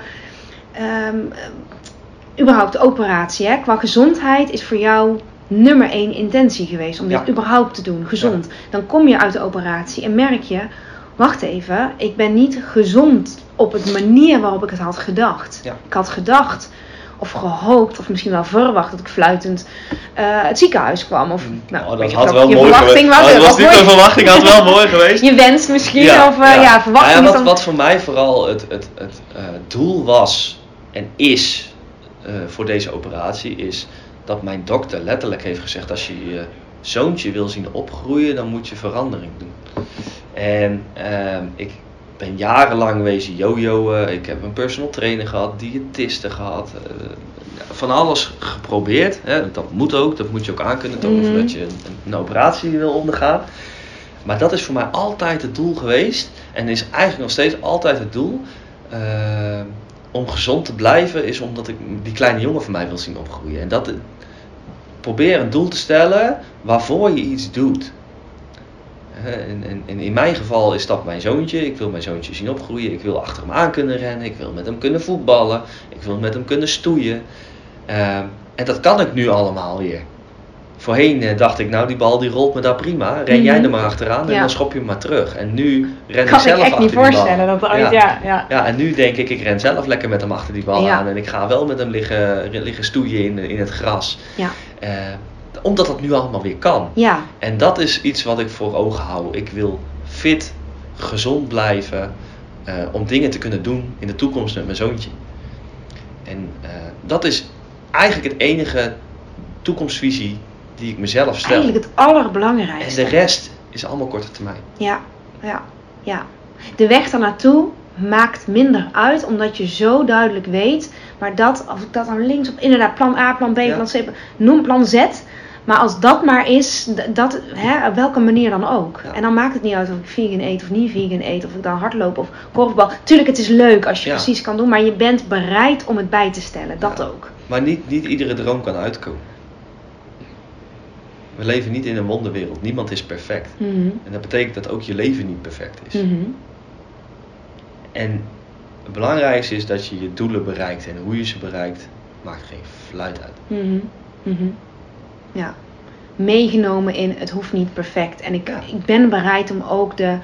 ehm, eh, überhaupt operatie, hè? Qua gezondheid is voor jou nummer één intentie geweest om dit
Ja.
überhaupt te doen, gezond. Dan kom je uit de operatie en merk je, wacht even, ik ben niet gezond op het manier waarop ik het had gedacht.
Ja.
Ik had gedacht of gehoopt of misschien wel verwacht dat ik fluitend eh, het ziekenhuis kwam. Of, nou,
Oh, dat had wel
je
mooi
verwachting
geweest.
was.
Oh, dat was niet mijn verwachting, had wel mooi geweest.
Je wens misschien of eh, ja, verwachting.
Nou ja,
is
wat, wat voor mij vooral het, het, het eh, doel was en is voor deze operatie, is dat mijn dokter letterlijk heeft gezegd: als je je zoontje wil zien opgroeien, dan moet je verandering doen. En ehm, ik ben jarenlang wezen jojoen. Ik heb een personal trainer gehad, diëtisten gehad. eh, van alles geprobeerd. Hè. Dat moet ook, dat moet je ook aankunnen tonen
Mhm.
voordat je een, een operatie wil ondergaan. Maar dat is voor mij altijd het doel geweest. En is eigenlijk nog steeds altijd het doel. eh, om gezond te blijven is omdat ik die kleine jongen van mij wil zien opgroeien. En dat probeer een doel te stellen waarvoor je iets doet. En, en, en in mijn geval is dat mijn zoontje. Ik wil mijn zoontje zien opgroeien. Ik wil achter hem aan kunnen rennen. Ik wil met hem kunnen voetballen. Ik wil met hem kunnen stoeien. Ehm, en dat kan ik nu allemaal weer. Voorheen eh, dacht ik, nou die bal die rolt me daar prima. Ren jij
Mhm.
er maar achteraan en
Ja.
dan schop je hem maar terug. En nu ren ik
kan
zelf
ik echt
achter
niet voorstellen. Dat ooit, ja. Ja,
Ja, en nu denk ik, ik ren zelf lekker met hem achter die bal
Ja.
aan. En ik ga wel met hem liggen, liggen stoeien in, in het gras.
ja.
Eh, omdat dat nu allemaal weer kan.
ja.
En dat is iets wat ik voor ogen hou. Ik wil fit, gezond blijven. eh, om dingen te kunnen doen in de toekomst met mijn zoontje. En dat is eigenlijk het enige toekomstvisie die ik mezelf stel.
Eigenlijk het
En
allerbelangrijkste.
de rest is allemaal korte termijn.
Ja, ja, ja. De weg daarnaartoe maakt minder uit, omdat je zo duidelijk weet. Maar dat, of ik dat dan links op, inderdaad, plan A, plan B,
Ja.
plan C, noem plan Z. Maar als dat maar is, dat, hè, op welke manier dan ook.
Ja.
En dan maakt het niet uit of ik vegan eet of niet vegan eet. Of ik dan hardloop of korfbal. Tuurlijk, het is leuk als je
Ja.
precies kan doen. Maar je bent bereid om het bij te stellen. Dat ook.
Maar niet, niet iedere droom kan uitkomen. We leven niet in een wonderwereld. Niemand is perfect.
Mhm.
En dat betekent dat ook je leven niet perfect is.
Mhm.
En het belangrijkste is dat je je doelen bereikt. En hoe je ze bereikt, maakt geen fluit uit.
Mhm. Ja. Meegenomen in het hoeft niet perfect. En ik,
Ja.
ik ben bereid om ook de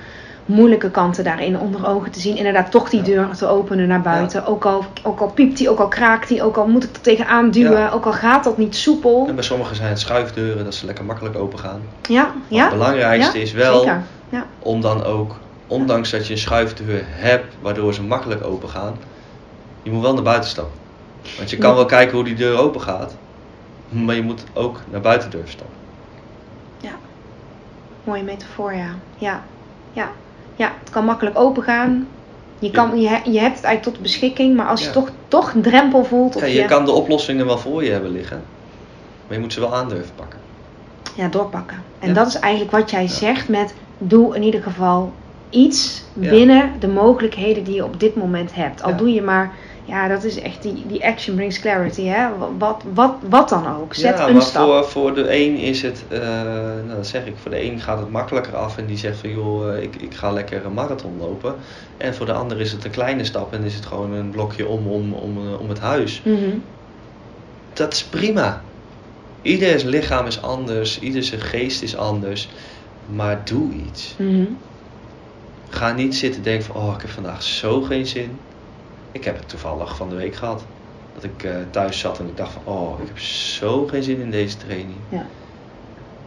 moeilijke kanten daarin onder ogen te zien. Inderdaad, toch die
Ja.
deur te openen naar buiten. Ook, al, ook al piept die, ook al kraakt die, ook al moet ik er tegenaan duwen.
Ja.
Ook al gaat dat niet soepel.
En bij sommigen zijn het schuifdeuren, dat ze lekker makkelijk open gaan.
Ja,
Maar
ja.
het belangrijkste
Ja,
is wel.
Ja.
om dan ook, ondanks dat je een schuifdeur hebt waardoor ze makkelijk open gaan, je moet wel naar buiten stappen. Want je kan
Ja.
wel kijken hoe die deur open gaat, maar je moet ook naar buiten durven stappen.
Mooie metafoor, ja. Ja. Ja. Ja, het kan makkelijk open gaan. Je, kan, je, je hebt het eigenlijk tot beschikking, maar als je toch, toch een drempel voelt. Of
Ja,
je,
je kan de oplossingen wel voor je hebben liggen, maar je moet ze wel aandurven pakken.
ja, doorpakken. En
Ja.
dat is eigenlijk wat jij zegt met doe in ieder geval iets binnen de mogelijkheden die je op dit moment hebt. Al doe je maar, ja, dat is echt die, die action brings clarity, hè. Wat, wat, wat dan ook. Zet
ja,
een
maar
stap.
voor, voor de een is het, eh, nou dat zeg ik, voor de een gaat het makkelijker af en die zegt van joh, eh, ik, ik ga lekker een marathon lopen. En voor de ander is het een kleine stap en is het gewoon een blokje om, om, om, eh, om het huis.
Mhm.
Dat is prima. Ieders lichaam is anders, ieder zijn geest is anders. Maar doe iets.
Mhm.
Ga niet zitten denken van, oh, ik heb vandaag zo geen zin. Ik heb het toevallig van de week gehad. Dat ik eh, thuis zat en ik dacht van, oh, ik heb zo geen zin in deze training.
Ja.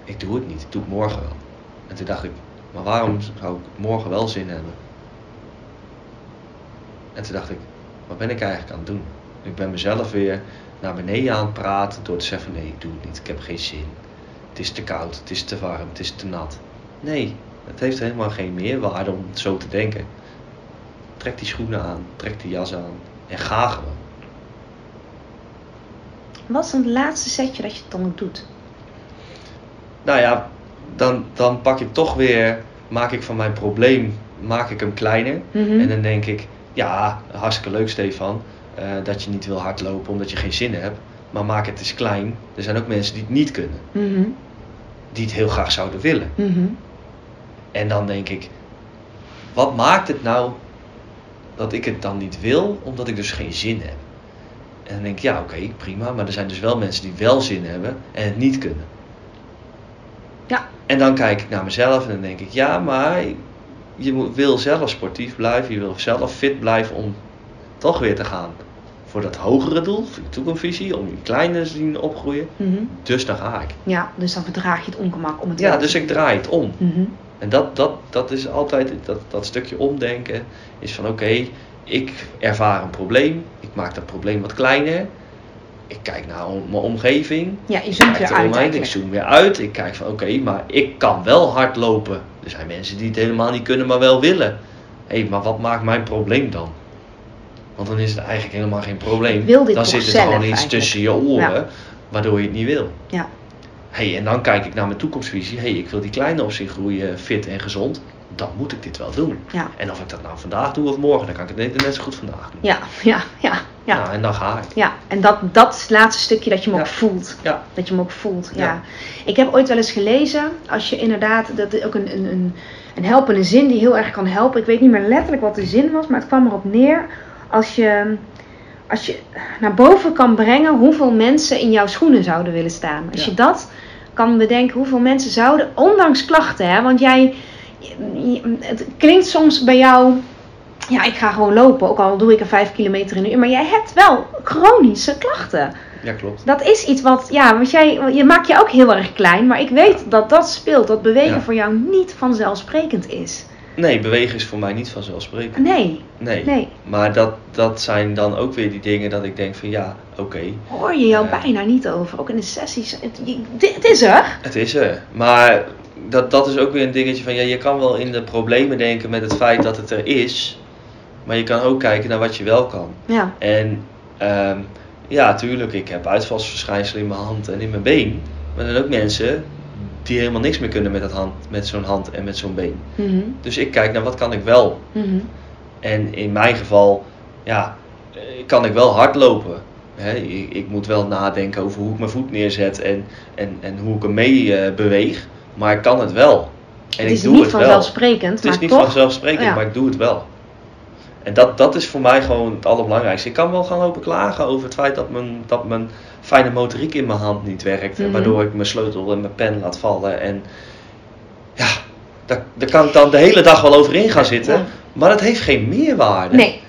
Ik doe het niet, ik doe het morgen wel. En toen dacht ik, maar waarom zou ik morgen wel zin hebben? En toen dacht ik, wat ben ik eigenlijk aan het doen? Ik ben mezelf weer naar beneden aan het praten door te zeggen nee, ik doe het niet, ik heb geen zin. Het is te koud, het is te warm, het is te nat. Nee, het heeft helemaal geen meerwaarde om zo te denken. Trek die schoenen aan, trek die jas aan en ga gewoon.
Wat is dan het laatste setje dat je het dan ook doet?
Nou ja, dan, dan pak ik toch weer, maak ik van mijn probleem, maak ik hem kleiner.
Mhm.
En dan denk ik, ja, hartstikke leuk Stefan, eh, dat je niet wil hardlopen omdat je geen zin hebt. Maar maak het eens klein. Er zijn ook mensen die het niet kunnen,
Mhm.
die het heel graag zouden willen.
Mhm.
En dan denk ik, wat maakt het nou dat ik het dan niet wil, omdat ik dus geen zin heb? En dan denk ik, ja oké, prima, maar er zijn dus wel mensen die wel zin hebben en het niet kunnen.
Ja.
En dan kijk ik naar mezelf en dan denk ik, ja, maar je wil zelf sportief blijven, je wil zelf fit blijven om toch weer te gaan voor dat hogere doel, voor je toekomstvisie, om je kleine te zien opgroeien.
Mhm.
Dus dan ga ik.
Ja, dus dan verdraag je het ongemak om het
Ja, dus ik draai het om.
Mhm.
En dat, dat, dat is altijd, dat, dat stukje omdenken is van oké, ik ervaar een probleem, ik maak dat probleem wat kleiner. Ik kijk naar om- mijn omgeving,
Ja, je zoomt weer uit
ik zoom weer uit. Ik kijk van oké, maar ik kan wel hard lopen. Er zijn mensen die het helemaal niet kunnen, maar wel willen. Hé, maar wat maakt mijn probleem dan? Want dan is het eigenlijk helemaal geen probleem.
Ik wil dit
dan zit er gewoon iets
eigenlijk.
tussen je oren,
Ja.
waardoor je het niet wil.
Ja.
Hey, en dan kijk ik naar mijn toekomstvisie. hey, ik wil die kleine op zich groeien, fit en gezond. Dan moet ik dit wel doen.
Ja.
En of ik dat nou vandaag doe of morgen, dan kan ik het net, net zo goed vandaag doen.
Ja, ja, ja, ja.
Nou, en dan ga ik.
Ja, en dat, dat is het laatste stukje dat je hem
Ja.
ook voelt.
Ja.
Dat je hem ook voelt, ja. Ik heb ooit wel eens gelezen, als je inderdaad, dat is ook een, een, een, een helpende zin die heel erg kan helpen. Ik weet niet meer letterlijk wat de zin was, maar het kwam erop neer. Als je, als je naar boven kan brengen hoeveel mensen in jouw schoenen zouden willen staan. Als je dat kan bedenken, hoeveel mensen zouden, ondanks klachten, hè, want jij, het klinkt soms bij jou ja, ik ga gewoon lopen, ook al doe ik er 5 kilometer in een uur. Maar jij hebt wel chronische klachten.
Ja, klopt.
Dat is iets wat, ja, want jij, je maakt je ook heel erg klein. Maar ik weet dat dat speelt, dat bewegen
Ja.
voor jou niet vanzelfsprekend is.
Nee, bewegen is voor mij niet vanzelfssprekend.
Nee,
Nee.
nee.
Maar dat, dat zijn dan ook weer die dingen dat ik denk van ja, oké,
Hoor je jou
Ja.
bijna niet over. Ook in de sessies. Het, je- dit- het is er.
het is er. Maar dat, dat is ook weer een dingetje van ja, je kan wel in de problemen denken met het feit dat het er is. Maar je kan ook kijken naar wat je wel kan.
Ja,
En ehm, ja, tuurlijk, ik heb uitvalsverschijnselen in mijn hand en in mijn been. Maar er zijn ook mensen die helemaal niks meer kunnen met, dat hand, met zo'n hand en met zo'n been.
Mhm.
Dus ik kijk naar wat kan ik wel.
Mhm.
En in mijn geval, ja, eh, kan ik wel hardlopen. Hè, ik, ik moet wel nadenken over hoe ik mijn voet neerzet en, en, en hoe ik hem mee eh, beweeg. Maar ik kan het wel. En
Het
ik
is
doe
niet
het wel.
vanzelfsprekend,
Het is
maar
niet
toch.
vanzelfsprekend,
ja.
maar ik doe het wel. En dat, dat is voor mij gewoon het allerbelangrijkste. Ik kan wel gaan lopen klagen over het feit dat mijn, dat mijn fijne motoriek in mijn hand niet werkt.
Mhm.
Waardoor ik mijn sleutel en mijn pen laat vallen. En ja, daar, daar kan ik dan de hele dag wel over in gaan zitten.
Ja.
Maar dat heeft geen meerwaarde.
Nee,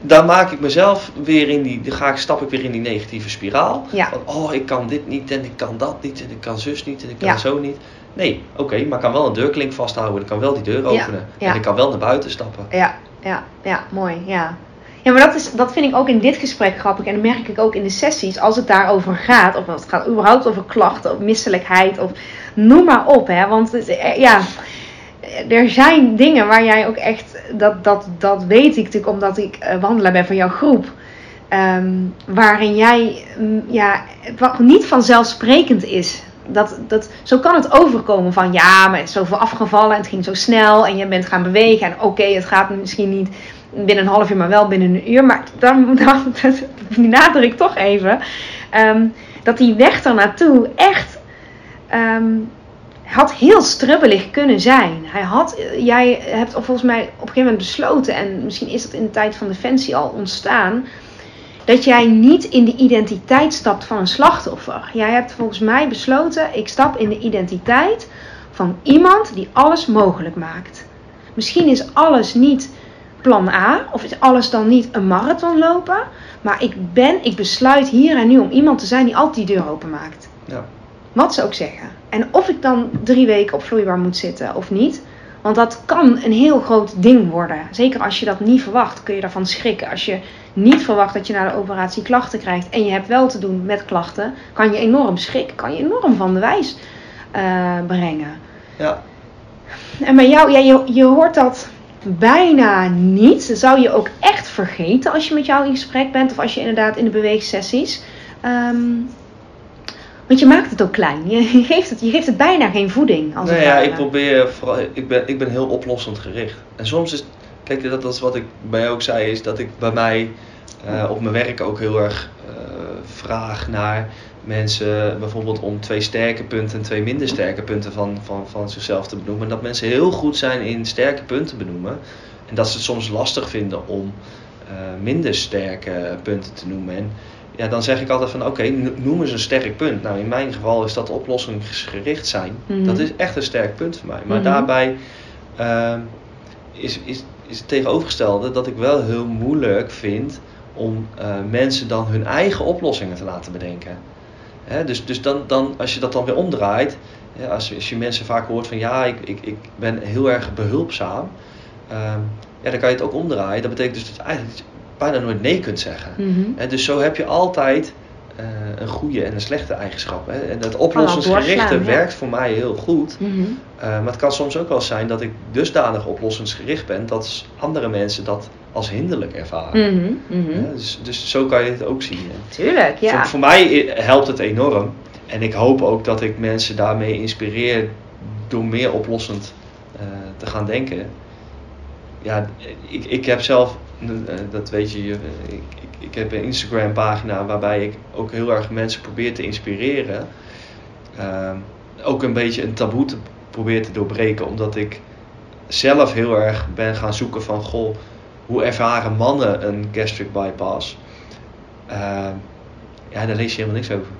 Dan maak ik mezelf weer in die, dan ga ik, stap ik weer in die negatieve spiraal.
Ja.
Van, oh, ik kan dit niet en ik kan dat niet en ik kan zus niet en ik kan
Ja.
zo niet. Nee, oké, maar ik kan wel een deurklink vasthouden. Ik kan wel die deur openen. En ik kan wel naar buiten stappen.
ja, ja, ja, mooi, ja. Ja, maar dat, is, dat vind ik ook in dit gesprek grappig. En dat merk ik ook in de sessies. Als het daarover gaat, of het gaat überhaupt over klachten, of misselijkheid, of noem maar op. Hè. Want eh, ja, er zijn dingen waar jij ook echt, dat, dat, dat weet ik natuurlijk omdat ik eh, wandelaar ben van jouw groep. Ehm, waarin jij, mm, ja, wat niet vanzelfsprekend is. Dat, dat, zo kan het overkomen van ja, maar het is zoveel afgevallen en het ging zo snel en je bent gaan bewegen. En oké, het gaat misschien niet binnen een half uur, maar wel binnen een uur. Maar dan, dan die nadruk toch even. ehm, dat die weg er naartoe echt ehm, had heel strubbelig kunnen zijn. Hij had, jij hebt volgens mij op een gegeven moment besloten, en misschien is dat in de tijd van Defensie al ontstaan, dat jij niet in de identiteit stapt van een slachtoffer. Jij hebt volgens mij besloten, ik stap in de identiteit van iemand die alles mogelijk maakt. Misschien is alles niet plan A, of is alles dan niet een marathon lopen, maar ik ben, ik besluit hier en nu om iemand te zijn die altijd die deur open maakt.
Ja.
Wat ze ook zeggen. En of ik dan drie weken op vloeibaar moet zitten of niet. Want dat kan een heel groot ding worden. Zeker als je dat niet verwacht, kun je daarvan schrikken. Als je niet verwacht dat je na de operatie klachten krijgt en je hebt wel te doen met klachten, kan je enorm schrikken, kan je enorm van de wijs eh, brengen.
Ja.
En bij jou, ja, je, je hoort dat bijna niet. Dat zou je ook echt vergeten als je met jou in gesprek bent of als je inderdaad in de beweegsessies. Ehm, want je maakt het ook klein. Je, geeft, het, je geeft het bijna geen voeding. Als
Nee,
het
ja, ik probeer vooral, ik ben, ik ben heel oplossend gericht. En soms is, kijk, dat, dat is wat ik bij jou ook zei, is dat ik bij mij eh, op mijn werk ook heel erg eh, vraag naar mensen, bijvoorbeeld om twee sterke punten en twee minder sterke punten van, van, van zichzelf te benoemen. En dat mensen heel goed zijn in sterke punten benoemen. En dat ze het soms lastig vinden om eh, minder sterke punten te noemen. En ja, dan zeg ik altijd van oké, no- noem eens een sterk punt. Nou, in mijn geval is dat oplossingsgericht zijn.
Mhm.
Dat is echt een sterk punt voor mij. Maar
Mhm.
daarbij ehm, is, is, is het tegenovergestelde dat ik wel heel moeilijk vind om eh, mensen dan hun eigen oplossingen te laten bedenken. Hè, dus dus dan, dan, als je dat dan weer omdraait, ja, als, als je mensen vaak hoort van ja, ik, ik, ik ben heel erg behulpzaam, ehm, ja, dan kan je het ook omdraaien. Dat betekent dus dat eigenlijk bijna nooit nee kunt zeggen.
Mhm.
Hè, dus zo heb je altijd eh, een goede en een slechte eigenschap. Hè. En dat oplossingsgerichte
ja.
werkt voor mij heel goed.
Mhm.
Eh, maar het kan soms ook wel zijn dat ik dusdanig oplossingsgericht ben dat andere mensen dat als hinderlijk ervaren.
Mhm. Mhm.
Dus, dus zo kan je het ook zien. hè.
Tuurlijk, ja.
Voor, voor mij i- helpt het enorm. En ik hoop ook dat ik mensen daarmee inspireer door meer oplossend eh, te gaan denken. Ja, ik, ik heb zelf, eh, dat weet je, je- ik, ik, ik heb een Instagram pagina waarbij ik ook heel erg mensen probeer te inspireren. Ehm, ook een beetje een taboe te probeer te doorbreken, omdat ik zelf heel erg ben gaan zoeken van, goh, hoe ervaren mannen een gastric bypass? Ehm, ja, daar lees je helemaal niks over.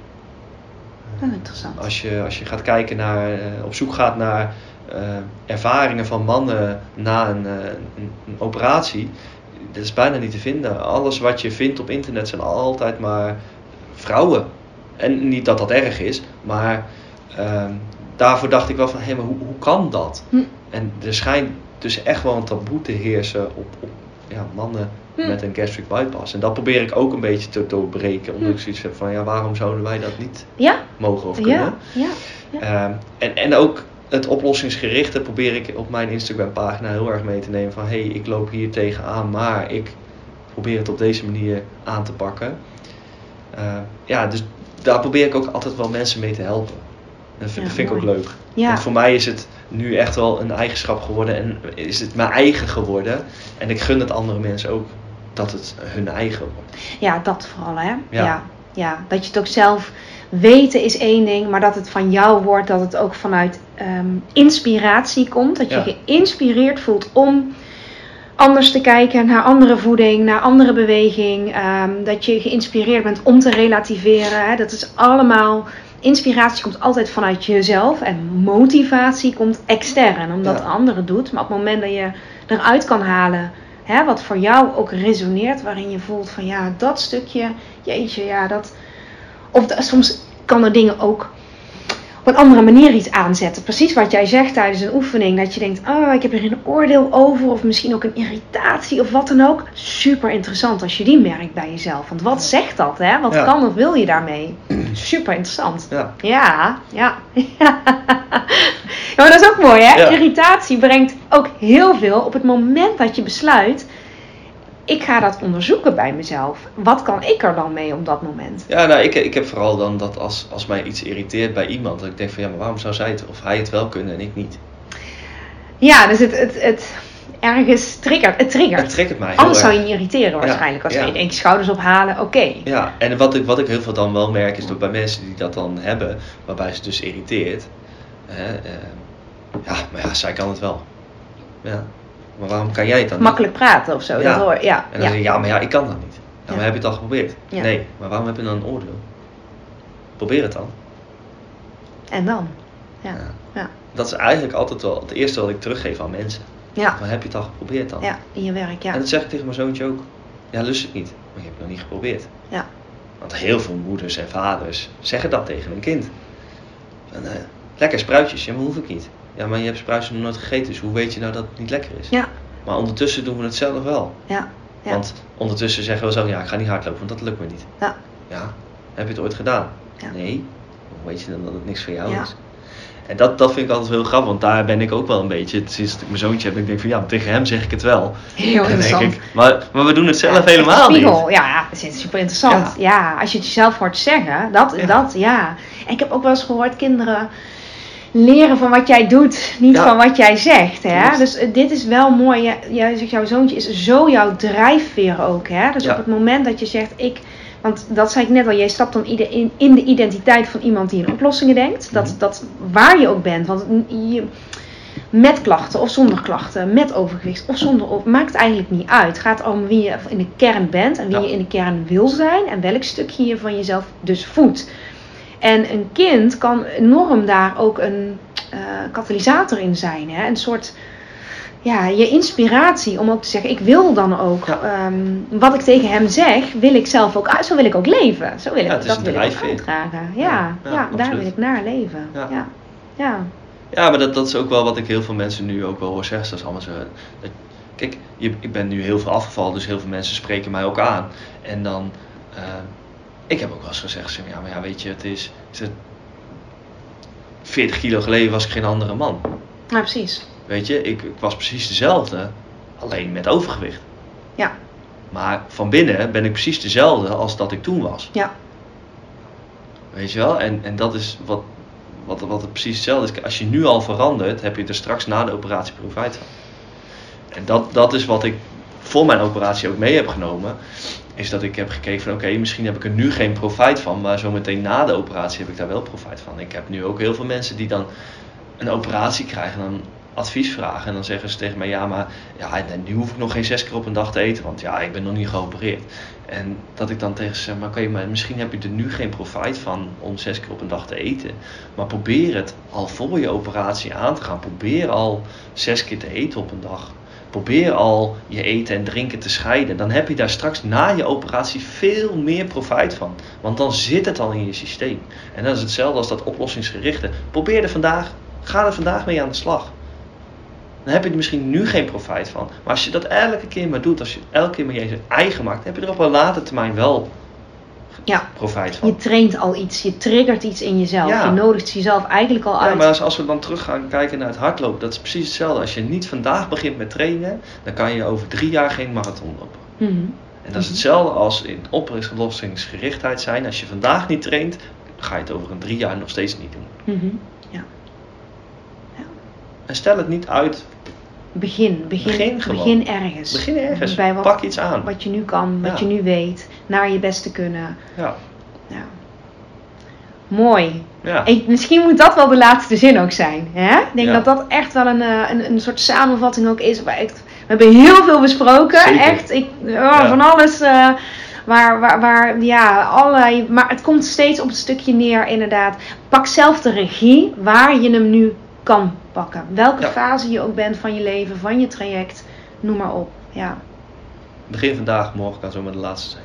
Dat is interessant.
Als je, als je gaat kijken naar, eh, op zoek gaat naar eh, ervaringen van mannen na een, eh, een, een operatie, dat is bijna niet te vinden. Alles wat je vindt op internet zijn altijd maar vrouwen. En niet dat dat erg is, maar ehm, daarvoor dacht ik wel van, hé, maar hoe, hoe kan dat?
Hm.
En er schijnt dus echt wel een taboe te heersen op, op ja, mannen
Hm.
met een gastric bypass. En dat probeer ik ook een beetje te doorbreken, omdat
Hm.
ik zoiets heb van, ja, waarom zouden wij dat niet
Ja,
mogen of kunnen?
ja, ja.
Ehm, en, en ook het oplossingsgerichte probeer ik op mijn Instagram pagina heel erg mee te nemen van hé, hey, ik loop hier tegenaan, maar ik probeer het op deze manier aan te pakken. Ehm, ja, dus daar probeer ik ook altijd wel mensen mee te helpen. Dat vind,
Ja,
vind ik ook leuk.
Ja.
Want voor mij is het nu echt wel een eigenschap geworden en is het mijn eigen geworden. En ik gun het andere mensen ook dat het hun eigen wordt.
Ja, dat vooral, hè?
Ja.
Ja. ja. Dat je het ook zelf weten is één ding, maar dat het van jou wordt, dat het ook vanuit ehm, inspiratie komt. Dat je
Ja.
geïnspireerd voelt om anders te kijken naar andere voeding, naar andere beweging. ehm, dat je geïnspireerd bent om te relativeren. Hè? Dat is allemaal. Inspiratie komt altijd vanuit jezelf en motivatie komt extern, omdat
Ja.
de ander het doet. Maar op het moment dat je eruit kan halen hè, wat voor jou ook resoneert, waarin je voelt van ja, dat stukje, jeetje, ja, dat. Of soms kan er dingen ook op een andere manier iets aanzetten. Precies wat jij zegt tijdens een oefening, dat je denkt, oh, ik heb er een oordeel over, of misschien ook een irritatie of wat dan ook. Super interessant als je die merkt bij jezelf. Want wat zegt dat, hè? Wat
Ja.
kan of wil je daarmee? Super interessant.
Ja,
Ja, ja. ja, maar dat is ook mooi, hè?
Ja.
Irritatie brengt ook heel veel op het moment dat je besluit. Ik ga dat onderzoeken bij mezelf. Wat kan ik er dan mee op dat moment?
ja nou, ik, ik heb vooral dan dat als, als mij iets irriteert bij iemand, dat ik denk van ja, maar waarom zou zij het of hij het wel kunnen en ik niet?
Ja, dus het, het, het ergens triggert. Het triggert.
Het triggert mij
Anders zou je je irriteren waarschijnlijk. Als
ja.
je in één keer schouders ophalen, oké.
Ja, en wat ik, wat ik heel veel dan wel merk is dat bij mensen die dat dan hebben, waarbij ze dus irriteert. Hè, eh, ja, maar ja, zij kan het wel. Ja, maar waarom kan jij het dan niet?
Makkelijk praten of zo.
Ja.
Dat hoor, ja.
En dan
ja.
zeg je, ja, maar ja, ik kan dat niet. Ja, maar heb je het al geprobeerd? Nee, maar waarom heb je dan een oordeel? Probeer het dan.
En dan? Ja.
Ja. Dat is eigenlijk altijd wel het eerste wat ik teruggeef aan mensen.
Ja.
Maar heb je het al geprobeerd dan?
Ja, in je werk, ja.
En dat zeg ik tegen mijn zoontje ook. Ja, lust het niet, maar je hebt het nog niet geprobeerd.
Ja.
Want heel veel moeders en vaders zeggen dat tegen een kind. En, eh, lekker spruitjes, ja, maar hoef ik niet. Ja, maar je hebt spruitjes nog nooit gegeten, dus hoe weet je nou dat het niet lekker is?
Ja.
Maar ondertussen doen we het zelf wel.
Ja. Ja.
Want ondertussen zeggen we zo, ja, ik ga niet hardlopen, want dat lukt me niet.
Ja.
Ja, heb je het ooit gedaan?
Ja.
Nee. Hoe weet je dan dat het niks voor jou
Ja.
is? En dat, dat vind ik altijd heel grappig, want daar ben ik ook wel een beetje, sinds ik mijn zoontje heb, ik denk van ja, tegen hem zeg ik het wel.
Heel interessant.
ik, maar, maar we doen het zelf
Ja,
helemaal niet.
Ja, dat is super interessant. Ja. als je het jezelf hoort zeggen, dat,
Ja.
dat, ja. En ik heb ook wel eens gehoord, kinderen leren van wat jij doet, niet
Ja.
van wat jij zegt. Hè? Dus eh, dit is wel mooi. Jij, jij zegt, jouw zoontje is zo jouw drijfveer ook. Hè? Dus
Ja.
op het moment dat je zegt, ik... Want dat zei ik net al, jij stapt dan in, in de identiteit van iemand die in oplossingen denkt. Dat,
Mhm.
dat waar je ook bent. Want je, met klachten of zonder klachten, met overgewicht of zonder maakt eigenlijk niet uit. Het gaat om wie je in de kern bent en wie
Ja.
je in de kern wil zijn en welk stukje je van jezelf dus voedt. En een kind kan enorm daar ook een eh, katalysator in zijn. Hè? Een soort, ja, je inspiratie om ook te zeggen, ik wil dan ook,
Ja.
ehm, wat ik tegen hem zeg, wil ik zelf ook uit, zo wil ik ook leven. Zo wil ik,
Ja, is
dat
een
wil ik ook uitdragen. Ja,
Ja,
ja, daar wil ik naar leven.
Ja.
Ja. Ja.
Ja, maar dat, dat is ook wel wat ik heel veel mensen nu ook wel hoor zeggen. Dat is allemaal zo. dat- kijk, je, ik ben nu heel veel afgevallen, dus heel veel mensen spreken mij ook aan. En dan, eh, ik heb ook wel eens gezegd, zeg, ja, maar ja, weet je, het is, is het 40 kilo geleden was ik geen andere man.
Nou, precies.
Weet je, ik, ik was precies dezelfde, alleen met overgewicht.
Ja.
Maar van binnen ben ik precies dezelfde als dat ik toen was.
Ja.
Weet je wel? En, en dat is wat, wat, wat het precies hetzelfde is. Als je nu al verandert, heb je er straks na de operatie profijt van. En dat, dat is wat ik voor mijn operatie ook mee heb genomen. Is dat ik heb gekeken van oké, misschien heb ik er nu geen profijt van. Maar zometeen na de operatie heb ik daar wel profijt van. Ik heb nu ook heel veel mensen die dan een operatie krijgen en dan advies vragen. En dan zeggen ze tegen mij, ja maar ja, nu hoef ik nog geen zes keer op een dag te eten. Want ja, ik ben nog niet geopereerd. En dat ik dan tegen ze zeg, maar oké, maar misschien heb je er nu geen profijt van om zes keer op een dag te eten. Maar probeer het al voor je operatie aan te gaan. Probeer al zes keer te eten op een dag. Probeer al je eten en drinken te scheiden. Dan heb je daar straks na je operatie veel meer profijt van. Want dan zit het al in je systeem. En dat is hetzelfde als dat oplossingsgerichte. Probeer er vandaag, ga er vandaag mee aan de slag. Dan heb je er misschien nu geen profijt van. Maar als je dat elke keer maar doet, als je elke keer maar je eigen maakt, heb je er op een latere termijn wel
Ja.
profijt van.
Je traint al iets, je triggert iets in jezelf.
Ja.
Je nodigt jezelf eigenlijk al
Ja,
uit.
maar als, als we dan terug gaan kijken naar het hardlopen, dat is precies hetzelfde. Als je niet vandaag begint met trainen, dan kan je over drie jaar geen marathon lopen.
Mhm.
En dat is hetzelfde als in oplossingsgerichtheid zijn. Als je vandaag niet traint, ga je het over een drie jaar nog steeds niet doen.
Mhm. Ja.
En stel het niet uit.
Begin, begin,
Begin
begin ergens.
Begin ergens.
Bij wat,
Pak iets aan.
wat je nu kan, wat
Ja.
je nu weet, naar je best te kunnen.
Ja.
Ja. Mooi.
Ja.
Ik, misschien moet dat wel de laatste zin ook zijn. Hè? Ik denk
Ja.
dat dat echt wel een, eh, een, een soort samenvatting ook is. We hebben heel veel besproken.
Zeker.
Echt, ik, oh, van alles. eh, waar, waar, waar, ja, allerlei. Maar het komt steeds op een stukje neer, inderdaad. Pak zelf de regie waar je hem nu kan pakken. Welke fase je ook bent van je leven, van je traject. Noem maar op. Ja,
Begin vandaag, morgen kan zomaar de laatste zijn.